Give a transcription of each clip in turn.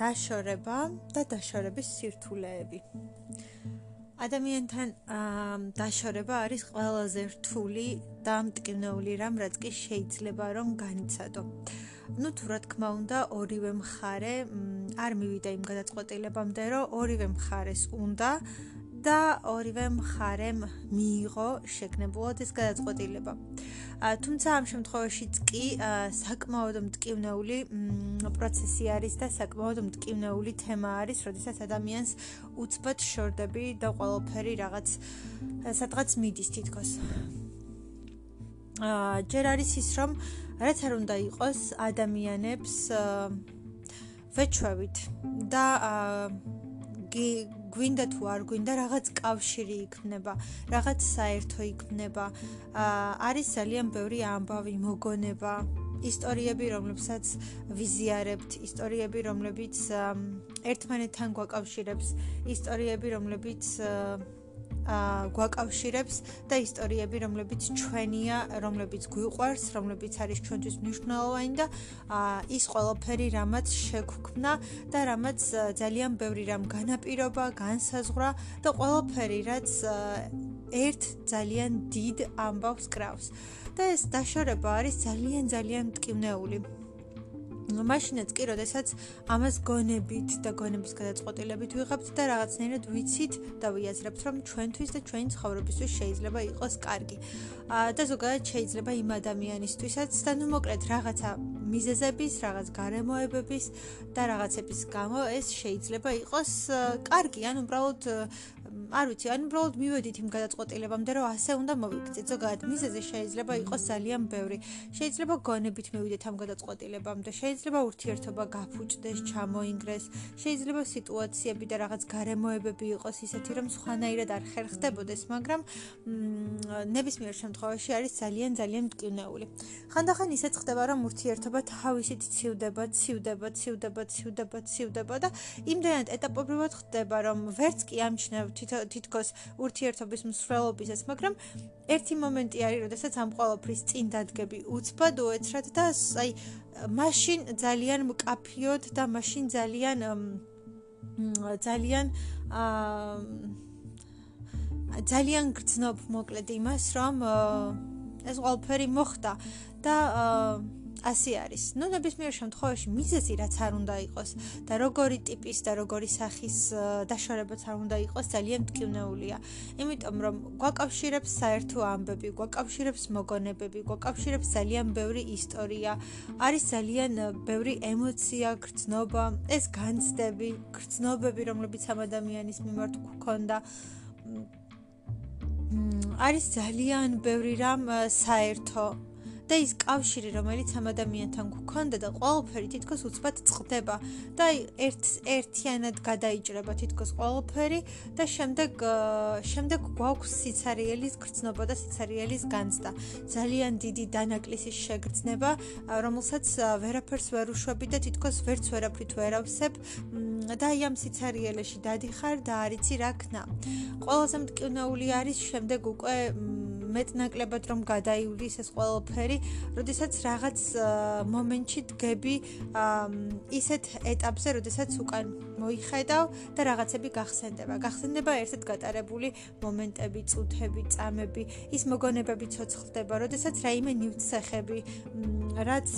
დაშორება და დაშორების სირთულეები. ადამიანთან დაშორება არის ყველაზე რთული და მტკივნეული რამ, რაც კი შეიძლება რომ განიცადო. ну თუ რა თქმა უნდა ორივე მხარე არ მივიდა იმ გადაწყვეტილებამდე რომ ორივე მხარეს უნდა და ორივე მხარემ მიიღო შეგნებულად ეს გადაწყვეტილება. თუმცა ამ შემთხვევაშიც კი საკმაოდ მტკივნეული პროცესი არის და საკმაოდ მტკივნეული თემა არის, როდესაც ადამიანს უცბად შორდები და ყველაფერი რაღაც სადღაც მიდის თითქოს. აა ჯერ არის ის რომ რაც არ უნდა იყოს ადამიანებს ვეჩვევით და აა გვინდა თუ არ გვინდა რაღაც კავშირი იქნება, რაღაც საერთო იქნება. აა არის ძალიან ბევრი ამბავი, მოგონება, ისტორიები, რომლებსაც ვიზიარებთ, ისტორიები, რომლებიც ერთმანეთთან გვაკავშირებს, ისტორიები, რომლებიც გვაკავშირებს და ისტორიები, რომლებიც ჩვენია, რომლებიც გვიყვარს, რომლებიც არის ჩვენთვის მნიშვნელოვანი და ის ყველაფერი, რამაც შეგვქმნა და რამაც ძალიან ბევრი რამ განაპირობა, განსაზღვრა და ყველაფერი, რაც ერთ ძალიან დიდ ამბავს კრავს. და ეს დაშორება არის ძალიან ძალიან მტკივნეული. მაშინაც კი, როდესაც ამას გონებით და გონების გადაწყვეტილებით ვიღებთ და რაღაცნაირად ვიცით და ვიაზრებთ, რომ ჩვენთვის და ჩვენი ცხოვრებისთვის შეიძლება იყოს კარგი. და ზოგადად შეიძლება იმ ადამიანისთვისაც და ნუ მოკლედ რაღაცა მიზეზების, რაღაც გარემოებების და რაღაცების გამო ეს შეიძლება იყოს კარგი, ან უბრალოდ არ ვიცი, ან უბრალოდ მივედით იმ გადაწყვეტილებამდე, რომ ასე უნდა მოვიქცეთ. ზოგადად მიზეზი შეიძლება იყოს ძალიან ბევრი. შეიძლება გონებით მივიდეთ ამ გადაწყვეტილებამდე, შეიძლება ურთიერთობა გაფუჭდეს, ჩამოინგრეს, შეიძლება სიტუაციები და რაღაც გარემოებები იყოს ისეთი, რომ სხვანაირად არ ხერხდებოდეს, მაგრამ ნებისმიერ შემთხვევაში არის ძალიან ძალიან მტკივნეული. ხანდახან ისეც ხდება, რომ ურთიერთობა თავისით ცივდება, ცივდება, ცივდება, ცივდება, ცივდება და იმდენად ეტაპობრივად ხდება, რომ ვერც კი ამჩნევთ თითქოს ურთიერთობის მსვლელობისას, მაგრამ ერთი მომენტი არის, როდესაც ამ ყოველფრის წინ დადგები უცბად უეცრად და აი მაშინ ძალიან მკაფიოდ და მაშინ ძალიან ძალიან აა ძალიან გრძნობ მოკლედ იმას, რომ ეს ყოველფერი მოხდა და აა ასე არის. ნუ ნებისმიერ შემთხვევაში მიზეზი რაც არ უნდა იყოს და როგორი ტიპის და როგორი სახის დაშორებაც არ უნდა იყოს, ძალიან მტკივნეულია. იმიტომ რომ გვაკავშირებს საერთო ამბები, გვაკავშირებს მოგონებები, გვაკავშირებს ძალიან ბევრი ისტორია, არის ძალიან ბევრი ემოცია, გრძნობა, ეს განცდები, გრძნობები, რომლებიც ამ ადამიანის მიმართ გქონდა. არის ძალიან ბევრი რამ საერთო და ის კავშირი, რომელიც ამ ადამიანთან გქონდა და ყოველფერი თითქოს უცბად წყდება და ერთ ერთიანად გადაიჭრება თითქოს ყოველფერი და შემდეგ შემდეგ გვაქვს სიცარიელის გრძნობა და სიცარიელის განცდა. ძალიან დიდი დანაკლისის შეგრძნება, რომელსაც ვერაფერს ვერ უშვები და თითქოს ვერც ვერაფრით ვერავსებ და აი ამ სიცარიელეში დადიხარ და არიცი რა ქნა. ყველაზე მტკივნეული არის შემდეგ უკვე მეტნაკლებად რომ გადაივლის ეს ყველაფერი, როდესაც რაღაც მომენტში დგები ისეთ ეტაპზე, როდესაც უკან მოიხედავ და რაღაცები გახსენდება. გახსენდება ერთად გატარებული მომენტები, წუთები, წამები, ის მოგონებები ცოცხლდება, როდესაც რაიმე ნივთსახები, რაც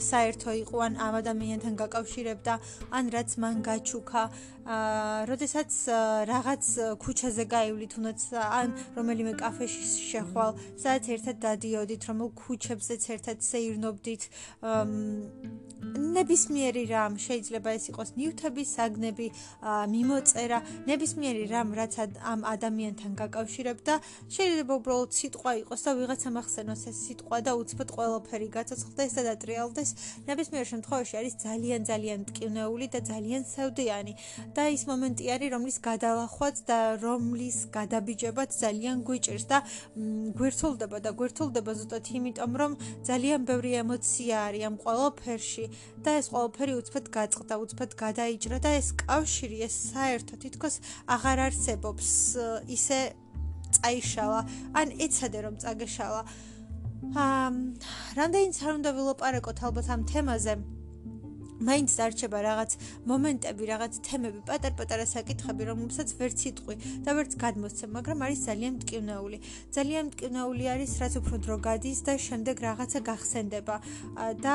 საერთო იყო ან ამ ადამიანთან გაკავშირებდა, ან რაც მან გაჩუქა, აა, როდესაც რაღაც ქუჩაზე გაივლი თუნდაც ან რომელიმე კაფეში შეხვალ, სადაც ერთად დადიოდით, რომელ ქუჩებზეც ერთად სეირნობდით, ნებისმიერი რამ შეიძლება ეს იყოს ნიუთების საგნები, მიმოწერა, ნებისმიერი რამ რაც ამ ადამიანთან გაკავშირებდა, შეიძლება უბრალოდ სიტყვა იყოს და ვიღაცა მახსენოს ეს სიტყვა და უცბად ყველაფერი გაცოცხლდეს და დატრიალდეს. ნებისმიერ შემთხვევაში არის ძალიან ძალიან მტკივნეული და ძალიან სევდიანი. და ის მომენტი არის, რომლის გადალახვაც და რომლის გადაბიჯებაც ძალიან გვიჭირს და გვერცოლდება და გვერცოლდება ზუსტად იმიტომ, რომ ძალიან ბევრი ემოცია არის ამ ყველაფერში და ეს ყველაფერი უცბად გაწყდა, უცბად გადაიჭრა და ეს კავშირი, ეს საერთო თითქოს აღარ არსებობს ისე წაიშალა, ან ეცადე რომ წაგეშალა. აა რამდენიც არ უნდა ვილაპარაკოთ ალბათ ამ თემაზე. მაინც დარჩება რაღაც მომენტები, რაღაც თემები, პატარ-პატარა საკითხები, რომლებსაც ვერც იტყვი და ვერც გადმოსცემ, მაგრამ არის ძალიან მტკივნეული. ძალიან მტკივნეული არის, რაც უფრო დრო გადის და შემდეგ რაღაცა გახსენდება და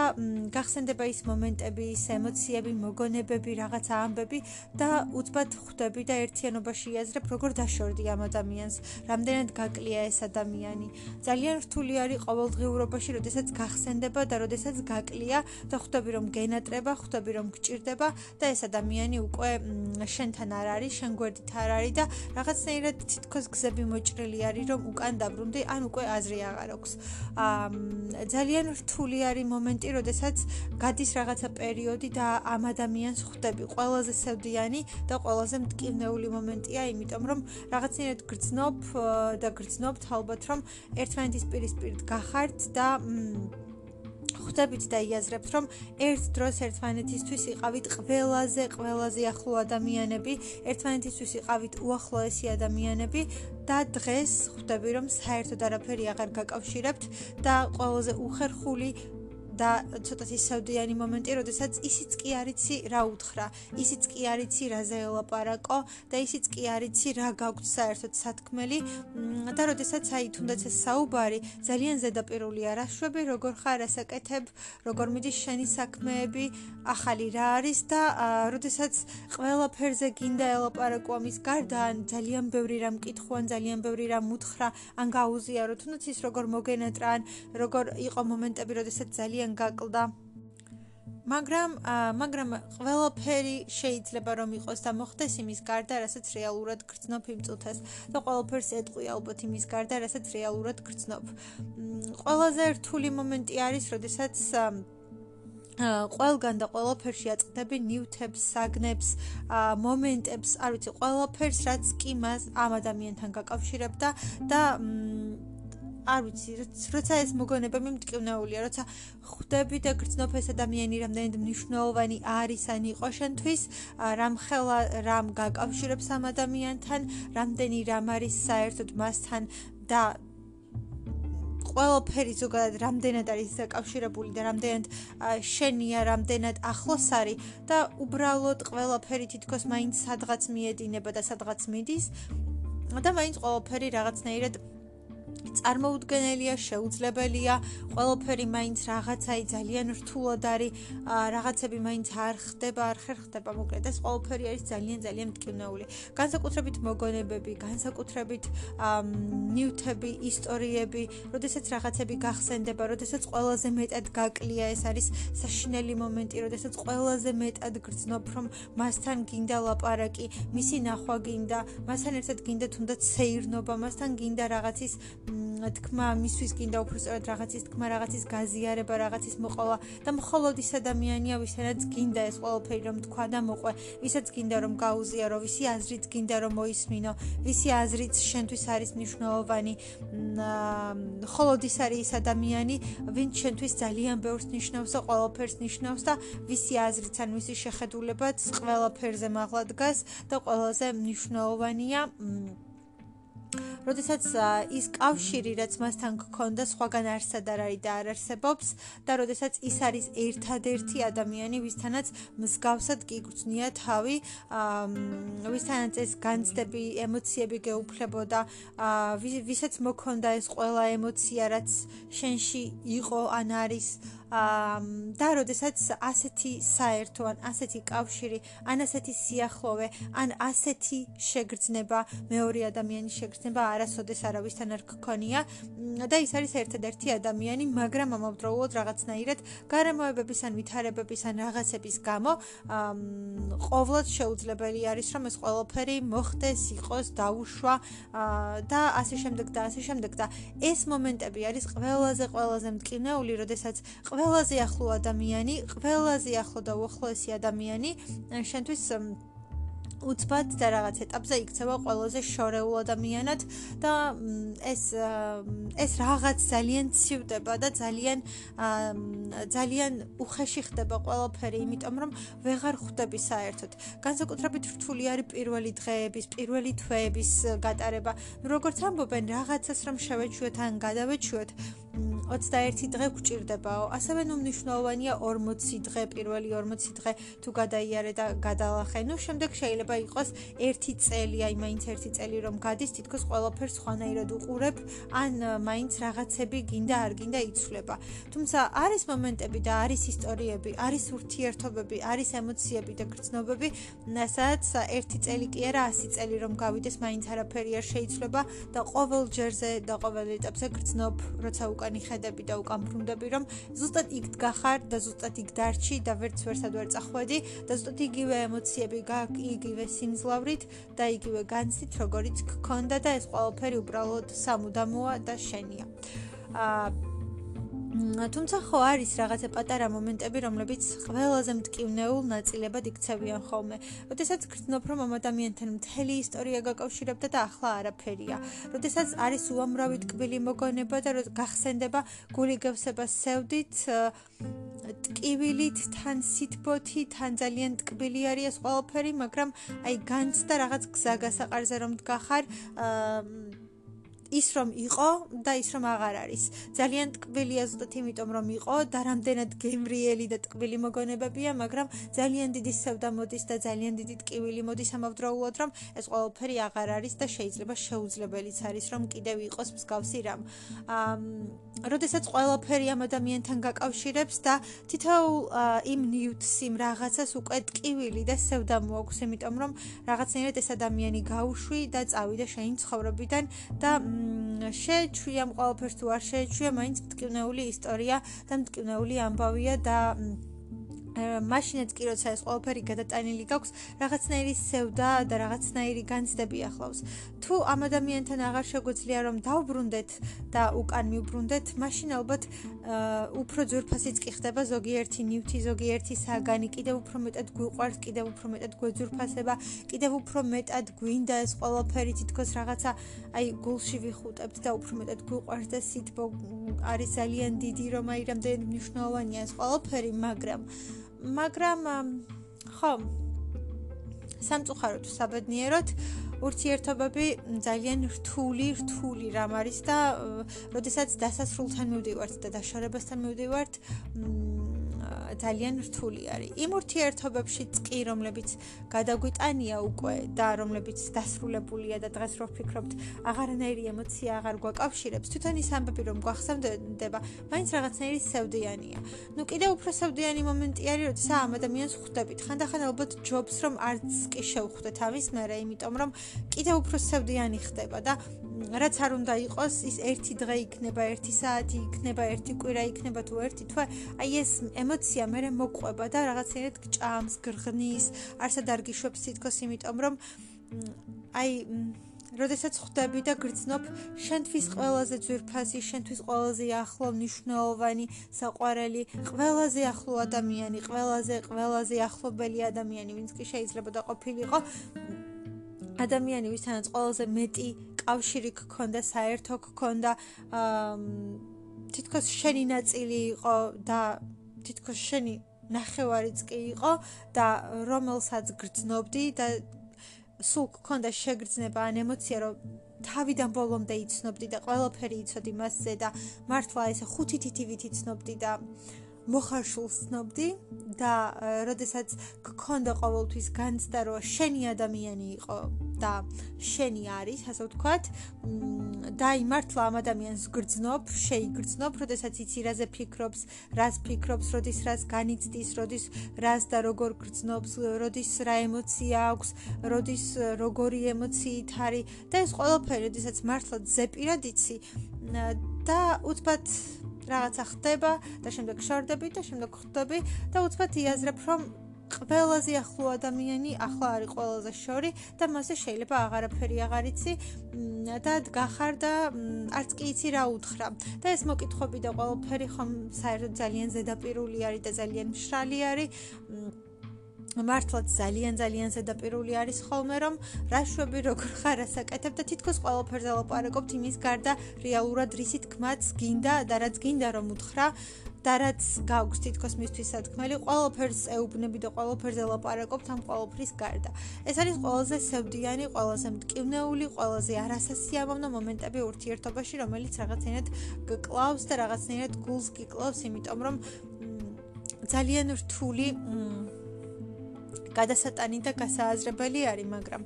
გახსენდება ის მომენტები, ის ემოციები, მოგონებები, რაღაცა ამბები და უცბად ხვდები და ერთიანობაში იაზრებ, როგორ დაშორდი ამ ადამიანს, რამდენად გაკლია ეს ადამიანი. ძალიან რთული არის ყოველდღიურობაში, როდესაც გახსენდება და როდესაც გაკლია და ხვდები რომ გენატრება ხვდები რომ გჭირდება და ეს ადამიანი უკვე შენთან არ არის, შენ გვერდით არ არის და რაღაცნაირად თითქოს გზები მოჭრილი არის რომ უკან დაბრუნდი, ან უკვე აზრი აღარ აქვს. აა ძალიან რთული არის მომენტი, როდესაც გადის რაღაცა პერიოდი და ამ ადამიანს ხვდები. ყველაზე სევდიანი და ყველაზე მტკივნეული მომენტია, იმიტომ რომ რაღაცნაირად გრძნობ და გრძნობთ ალბათ რომ ერთმანეთის პირისპირით გახართ და მ ხვდებით და იაზრებთ, რომ ერთ დროს ერთმანეთისთვის იყავით ყველაზე ყველაზე ახლო ადამიანები, ერთმანეთისთვის იყავით უახლოესი ადამიანები და დღეს ხვდები, რომ საერთოდ არაფერი აღარ გაკავშირებთ და ყველაზე უხერხული და ცოტათი სევდიანი მომენტი, როდესაც ისიც კი არიცი რა უთხრა, ისიც კი არიცი რა ზეელაპარაკო და ისიც კი არიცი რა გაგვთ საერთოდ სათქმელი. და როდესაც აი თუნდაც ეს საუბარი ძალიან ზედაპირულია, რა შვები, როგორ ხარ, ასაკეთებ, როგორ მიდის შენი საქმეები, ახალი რა არის და როდესაც ყველაფერზე გინდა ელაპარაკო ამის გარდა, ან ძალიან ბევრი რამ კითხო, ან ძალიან ბევრი რამ უთხრა, ან გაუზიარო, თუნდაც ის როგორ მოგენატრა, ან როგორ იყო მომენტები, როდესაც ძალიან ძალიან გაკლდა. მაგრამ მაგრამ ყველაფერი შეიძლება რომ იყოს და მოხდეს იმის გარდა, რასაც რეალურად გრძნობ იმ წუთას და ყველაფერს ეტყვი ალბათ იმის გარდა, რასაც რეალურად გრძნობ. ყველაზე რთული მომენტი არის, როდესაც ყველგან და ყველაფერში აწყდები ნიუთებს, საგნებს, მომენტებს, არ ვიცი, ყველაფერს, რაც კი მას ამ ადამიანთან გაკავშირებდა და არ ვიცი, როცა ეს მოგონებები მტკივნეულია, როცა ხვდები და გრძნობ ეს ადამიანი რამდენად მნიშვნელოვანი არის ან იყო შენთვის, რამ ხელა რამ გაკავშირებს ამ ადამიანთან, რამდენი რამ არის საერთოდ მასთან და ყველაფერი ზოგადად რამდენად არის დაკავშირებული და რამდენად შენია, რამდენად ახლოს არის და უბრალოდ ყველაფერი თითქოს მაინც სადღაც მიედინება და სადღაც მიდის და მაინც ყველაფერი რაღაცნაირად წარმოუდგენელია, შეუძლებელია, ყველაფერი მაინც რაღაცაი ძალიან რთულად არის, რაღაცები მაინც არ ხდება, არ ხერხდება, მოკლედ ეს ყველაფერი არის ძალიან ძალიან მტკივნეული. განსაკუთრებით მოგონებები, განსაკუთრებით ნიუთები, ისტორიები, როდესაც რაღაცები გახსენდება, როდესაც ყველაზე მეტად გაკლია, ეს არის საშინელი მომენტი, როდესაც ყველაზე მეტად გრძნობ, რომ მასთან გინდა ლაპარაკი, მისი ნახვა გინდა, მასთან ერთად გინდა თუნდაც სეირნობა, მასთან გინდა რაღაცის თქმა მისთვის კიდე უფრო სწორად რაღაცის თქმა რაღაცის გაზიარება რაღაცის მოყოლა და მხოლოდ ის ადამიანია ვისაც გინდა ეს ყველაფერი რომ თქვა და მოყვე. ვისაც გინდა რომ გაუზიარო ვისი აზრით გინდა რომ მოისმინო ვისი აზრით შენთვის არის მნიშვნელოვანი. მხოლოდ ის არის ის ადამიანი ვინც შენთვის ძალიან ბევრს ნიშნავს და ყველაფერს ნიშნავს და ვისი აზრით ან ვისი შეხედულებაც ყველაფერზე მაღლა დგას და ყველაზე მნიშვნელოვანია როდესაც ის კავშირი, რაც მასთან გქონდა, სხვაგან არსად არ არის და არ არსებობს და როდესაც ის არის ერთადერთი ადამიანი, ვისთანაც მსგავსად გიგრძნია თავი, ვისთანაც ეს განცდები, ემოციები გეუფლებოდა, ვისაც მოქონდა ეს ყველა ემოცია, რაც შენში იყო ან არის და როდესაც ასეთი საერთო ან ასეთი კავშირი, ან ასეთი სიახლოვე, ან ასეთი შეგრძნება, მეორე ადამიანის შეგრძნება არასოდეს არავისთან არ გქონია. და ის არის ერთადერთი ადამიანი, მაგრამ ამავდროულად რაღაცნაირად გარემოებების ან ვითარებების ან რაღაცების გამო ყოვლად შეუძლებელი არის რომ ეს ყველაფერი მოხდეს, იყოს, დაუშვა და ასე შემდეგ და ასე შემდეგ. და ეს მომენტები არის ყველაზე ყველაზე მტკივნეული, როდესაც ყველაზე ახლო ადამიანი, ყველაზე ახლო და უახლოესი ადამიანი შენთვის უცბად და რაღაც ეტაპზე იქცევა ყველაზე შორეულ ადამიანად და ეს ეს რაღაც ძალიან ცივდება და ძალიან ძალიან უხეში ხდება ყველაფერი, იმიტომ რომ ვეღარ ხვდები საერთოდ. განსაკუთრებით რთული არის პირველი დღეების, პირველი თვეების გატარება. როგორც ამბობენ, რაღაცას რომ შევეჩვიოთ ან გადავეჩვიოთ, 21 დღე გვჭირდებაო. ასევე ნუ მნიშვნელოვანია 40 დღე, პირველი 40 დღე თუ გადაიარე და გადალახე. ნუ შემდეგ შეიძლება იყოს 1 წელი, აი მაინც 1 წელი რომ გადის, თითქოს ყველაფერს ხვანაირად უყურებ, ან მაინც რაღაცები გინდა არ გინდა იცვლება. თუმცა არის მომენტები და არის ისტორიები, არის ურთიერთობები, არის ემოციები და გრძნობები, სადაც 1 წელი კი არა 100 წელი რომ გავიდეს, მაინც არაფერი არ შეიცვლება და ყოველ ჯერზე და ყოველ ეტაპზე გრძნობ, როცა უკანი ხედები და უკან ბრუნდები, რომ ზუსტად იქ დგახარ და ზუსტად იქ დარჩი და ვერც ვერსად ვერ წახვედი და ზუსტად იგივე ემოციები გაქვს, იგივე სიმძლავრით და იგივე განცით, როგორიც გქონდა და ეს ყველაფერი უბრალოდ სამუდამოა და შენია. აა თუმცა ხო არის რაღაცა პატარა მომენტები, რომლებიც ყველაზე მტკივნეულ ნაწილებად იქცევიან ხოლმე. როდესაც გრძნობ, რომ ამ ადამიანთან მთელი ისტორია გაკავშირებდა და ახლა არაფერია. როდესაც არის უამრავი ტკბილი მოგონება და გახსენდება გული გევსება სევდით ტკივილით, თან სითბოთი, თან ძალიან ტკბილი არის ყველაფერი, მაგრამ აი განცდა რაღაც გზაგასაყარზე რომ დგახარ, აა ის რომ იყო და ის რომ აღარ არის. ძალიან ტკბილია ზუსტად იმიტომ რომ იყო და რამდენად გემრიელი და ტკბილი მოგონებებია, მაგრამ ძალიან დიდი სევდა მოდის და ძალიან დიდი ტკივილი მოდის ამავდროულად რომ ეს ყველაფერი აღარ არის და შეიძლება შეუძლებელიც არის რომ კიდევ იყოს მსგავსი რამ. აა როდესაც ყველაფერი ამ ადამიანთან გაკავშირებს და თითოეულ იმ ნიუტს იმ რაღაცას უკვე ტკივილი და სევდა მოაქვს, იმიტომ რომ რაღაცნაირად ეს ადამიანი გაუშვი და წავიდა შენი ცხოვრებიდან და ამ ყველაფერს თუ არ შეჩვია, მაინც მტკივნეული ისტორია და მტკივნეული ამბავია და მაშინაც კი როცა ეს ყველაფერი გადატანილი გაქვს, რაღაცნაირი სევდა და რაღაცნაირი განცდები ახლავს. თუ ამ ადამიანთან აღარ შეგვიძლია რომ დავბრუნდეთ და უკან მივბრუნდეთ, მაშინ ალბათ უფრო ძვირფასიც კი ხდება ზოგიერთი ნივთი, ზოგიერთი საგანი, კიდევ უფრო მეტად გვიყვარს, კიდევ უფრო მეტად გვეძურფასება, კიდევ უფრო მეტად გვინდა ეს ყველაფერი თითქოს რაღაცა აი გულში ვიხუტებთ და უფრო მეტად გვიყვარს და სითბო არის ძალიან დიდი რომ აი რამდენი მნიშვნელოვანია ეს ყველაფერი, მაგრამ მაგრამ ხო სამწუხაროდ საბედნიეროდ ურთიერთობები ძალიან რთული, რთული რამ არის და როდესაც დასასრულთან მივდივართ და დაშორებასთან მივდივართ, ძალიან რთული არის. იმ ურთიერთობებში წკი, რომლებიც გადაგვიტანია უკვე და რომლებიც დასრულებულია და დღეს რო ვფიქრობთ, აღარანაირი ემოცია აღარ გვაკავშირებს, თვითონ ის ამბები რომ გვახსენდება, მაინც რაღაცნაირი სევდიანია. ნუ კიდევ უფრო სევდიანი მომენტი არის, როცა ამ ადამიანს ხვდებით. ხანდახან ალბათ ჯობს რომ არც კი შევხვდეთ ამის მერე, იმიტომ რომ კიდევ უფრო სევდიანი ხდება და რაც არ უნდა იყოს, ის ერთი დღე იქნება, ერთი საათი იქნება, ერთი კვირა იქნება თუ ერთი თვე, აი ეს ემოცია მე მოყვება და რაღაცნაირად გჭამს, გრღნის, არსად არ გიშვებს თითქოს იმიტომ რომ აი როდესაც ხვდები და გრძნობ შენთვის ყველაზე ძვირფასი, შენთვის ყველაზე ახლო მნიშვნელოვანი საყვარელი, ყველაზე ახლო ადამიანი, ყველაზე ყველაზე ახლობელი ადამიანი, ვინც კი შეიძლება და ყოფილიყო ადამიანი, ვისთანაც ყველაზე მეტი კავშირი გქონდა, საერთო გქონდა, აა თითქოს შენი ნაწილი იყო და თითქოს შენი ნახევარიც კი იყო და რომელსაც გრძნობდი და სულ გქონდა შეგრძნება ან ემოცია რომ თავიდან ბოლომდე იცნობდი და ყველაფერი იცოდი მასზე და მართლა ესე ხუთი თითივით იცნობდი და მოხარშულს ცნობდი და როდესაც გქონდა ყოველთვის განცდა რომ შენი ადამიანი იყო და შენი არის, ასე ვთქვათ, და იმართლა ამ ადამიანს გრძნობ, შეიგრძნობ, როდესაც იცი რაზე ფიქრობს, რას ფიქრობს, როდის რას განიცდის, როდის რას და როგორ გრძნობს, როდის რა ემოცია აქვს, როდის როგორი ემოციით არის და ეს ყველაფერი, როდესაც მართლა ზეპირად იცი და უცბად რაღაცა ხდება და შემდეგ შორდები და შემდეგ ხვდები და უცბად იაზრებ რომ ყველაზე ახლო ადამიანი ახლა არის ყველაზე შორი და მასე შეიძლება აღარაფერი აღარ იცი და გახარ და არც კი იცი რა უთხრა. და ეს მოკითხები და ყველაფერი ხომ საერთოდ ძალიან ზედაპირული არის და ძალიან მშრალი არის მართლაც ძალიან ძალიან ზედაპირული არის ხოლმე რომ რაშვები როგორ ხარ ასაკეთებ და თითქოს ყველაფერზე ლაპარაკობთ იმის გარდა რეალურად რისი თქმაც გინდა და რაც გინდა რომ უთხრა და რაც გაქვს თითქოს მისთვის სათქმელი, ყველაფერს ეუბნები და ყველაფერზე ლაპარაკობთ ამ ყველაფრის გარდა. ეს არის ყველაზე სევდიანი, ყველაზე მტკივნეული, ყველაზე არასასიამოვნო მომენტები ურთიერთობაში, რომელიც რაღაცნაირად გკლავს და რაღაცნაირად გულს გიკლავს, იმიტომ რომ ძალიან რთული გადასატანი და გასააზრებელი არის, მაგრამ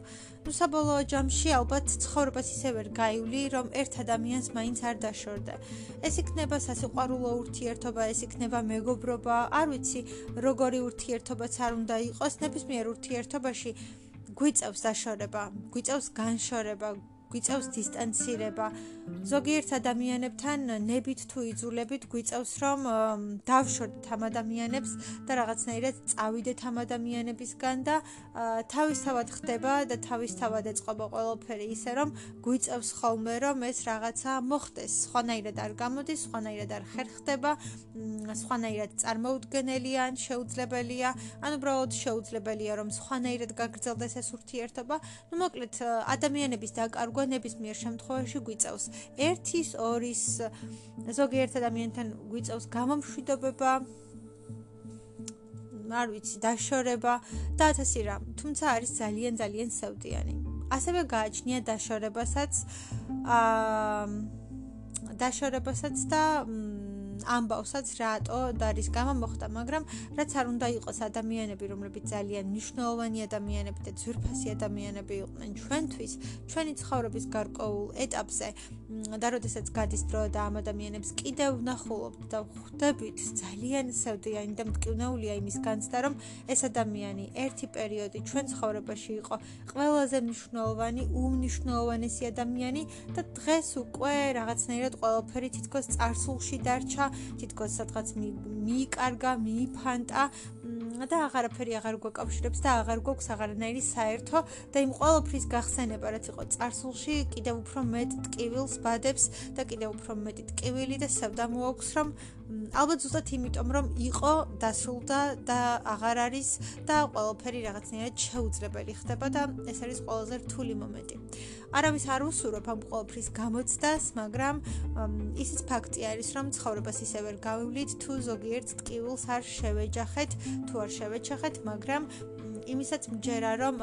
ну საბოლოო ჯამში ალბათ ცხოვრებას ისე ვერ გაივლი, რომ ერთ ადამიანს მაინც არ დაშორდა. ეს იქნება სასიყვარულო ურთიერთობა, ეს იქნება მეგობრობა, არ ვიცი, როგორი ურთიერთობაც არ უნდა იყოს, ნებისმიერ ურთიერთობაში გვიწევს დაშორება, გვიწევს განშორება, გვიწევს დისტანცირება. ზოგიერთ ადამიანებთან ნებით თუ იძულებით გვიწევს რომ დავშორდეთ ამ ადამიანებს და რაღაცნაირად წავიდეთ ამ ადამიანებისგან და თავისთავად ხდება და თავისთავად ეწყობა ყველაფერი ისე რომ გვიწევს ხოლმე რომ ეს რაღაცა მოხდეს. სხვანაირად არ გამოდის, სხვანაირად არ ხერხდება, სხვანაირად წარმოუდგენელია ან შეუძლებელია, ან უბრალოდ შეუძლებელია რომ სხვანაირად გაგრძელდეს ეს ურთიერთობა. ну მოკლედ ადამიანების დაკარგვა უკვე ნებისმიერ შემთხვევაში გვიწევს 1-ის, 2-ის ზოგიერთ ადამიანთან გვიწევს გამომშვიდობება არ ვიცი, დაშორება და ათასი რამ, თუმცა არის ძალიან ძალიან სევდიანი. ასევე გააჩნია დაშორებასაც აა დაშორებასაც და ამბავსაც რატო და რის გამო მოხდა, მაგრამ რაც არ უნდა იყოს ადამიანები, რომლებიც ძალიან მნიშვნელოვანი ადამიანები და ძვირფასი ადამიანები იყვნენ ჩვენთვის, ჩვენი ცხოვრების გარკვეულ ეტაპზე და როდესაც გადის დრო და ამ ადამიანებს კიდევ ვნახულობთ და ხვდებით, ძალიან სევდიანი და მტკივნეულია იმის განცდა, რომ ეს ადამიანი ერთი პერიოდი ჩვენ ცხოვრებაში იყო ყველაზე მნიშვნელოვანი, უმნიშვნელოვანესი ადამიანი და დღეს უკვე რაღაცნაირად ყველაფერი თითქოს წარსულში დარჩა თითქოს სადღაც მიიკარგა, მიიფანტა და აღარაფერი აღარ გვაკავშირებს და აღარ გვაქვს აღარანაირი საერთო და იმ ყოველფრის გახსენება, რაც იყო წარსულში, კიდევ უფრო მეტ ტკივილს ბადებს და კიდევ უფრო მეტი ტკივილი და სევდამო აქვს, რომ ალბათ ზუსტად იმიტომ, რომ იყო დასრულდა და აღარ არის და ყოველფერი რაღაცნაირად შეუძლებელი ხდება და ეს არის ყველაზე რთული მომენტი. არავის არ უსურვებ ამ ყოველფრის გამოცდას, მაგრამ ისიც ფაქტი არის, რომ ცხოვრებას ისე ვერ გავივლით, თუ ზოგიერთ ტკივილს არ შევეჯახეთ, თუ არ შევეჩახეთ, მაგრამ იმისაც მჯერა, რომ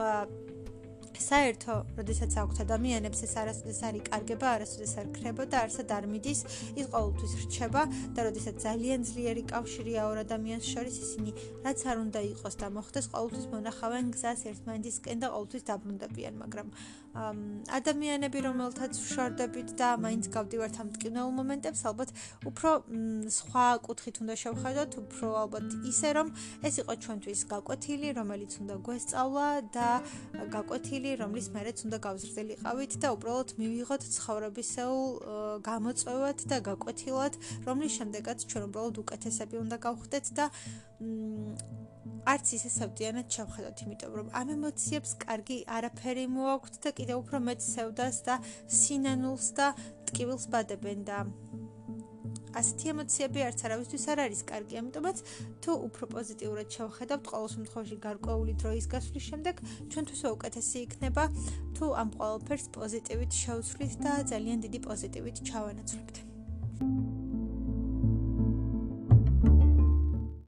საერთო, როდესაც აქვთ ადამიანებს ეს არასოდეს არ იკარგება, არასოდეს არ ქრება და არსად არ მიდის, ის ყოველთვის რჩება და როდესაც ძალიან ძლიერი კავშირია ორ ადამიანს შორის, ისინი რაც არ უნდა იყოს და მოხდეს, ყოველთვის მონახავენ გზას ერთმანეთისკენ და ყოველთვის დაბრუნდებიან, მაგრამ ადამიანები, რომელთაც ვშორდებით და მაინც გავდივართ ამ ტკივნეულ მომენტებს, ალბათ უფრო სხვა კუთხით უნდა შევხედოთ, უფრო ალბათ ისე, რომ ეს იყო ჩვენთვის გაკვეთილი, რომელიც უნდა გვესწავლა და გაკვეთილი ადგილი, რომლის მერეც უნდა გავზრდელიყავით და უბრალოდ მივიღოთ ცხოვრებისეულ გამოწვევად და გაკვეთილად, რომლის შემდეგაც ჩვენ უბრალოდ უკეთესები უნდა გავხდეთ და არც ისე სევდიანად ჩავხედოთ, იმიტომ რომ ამ ემოციებს კარგი არაფერი მოაქვთ და კიდევ უფრო მეტ სევდას და სინანულს და ტკივილს ბადებენ და ასეთი ემოციები არც არავისთვის არ არის კარგი, ამიტომაც თუ უფრო პოზიტიურად შევხედავთ ყოველ შემთხვევაში გარკვეული დროის გასვლის შემდეგ, ჩვენთვის უკეთესი იქნება თუ ამ ყოველფერს პოზიტივით შევცვლით და ძალიან დიდი პოზიტივით ჩავანაცვლებთ.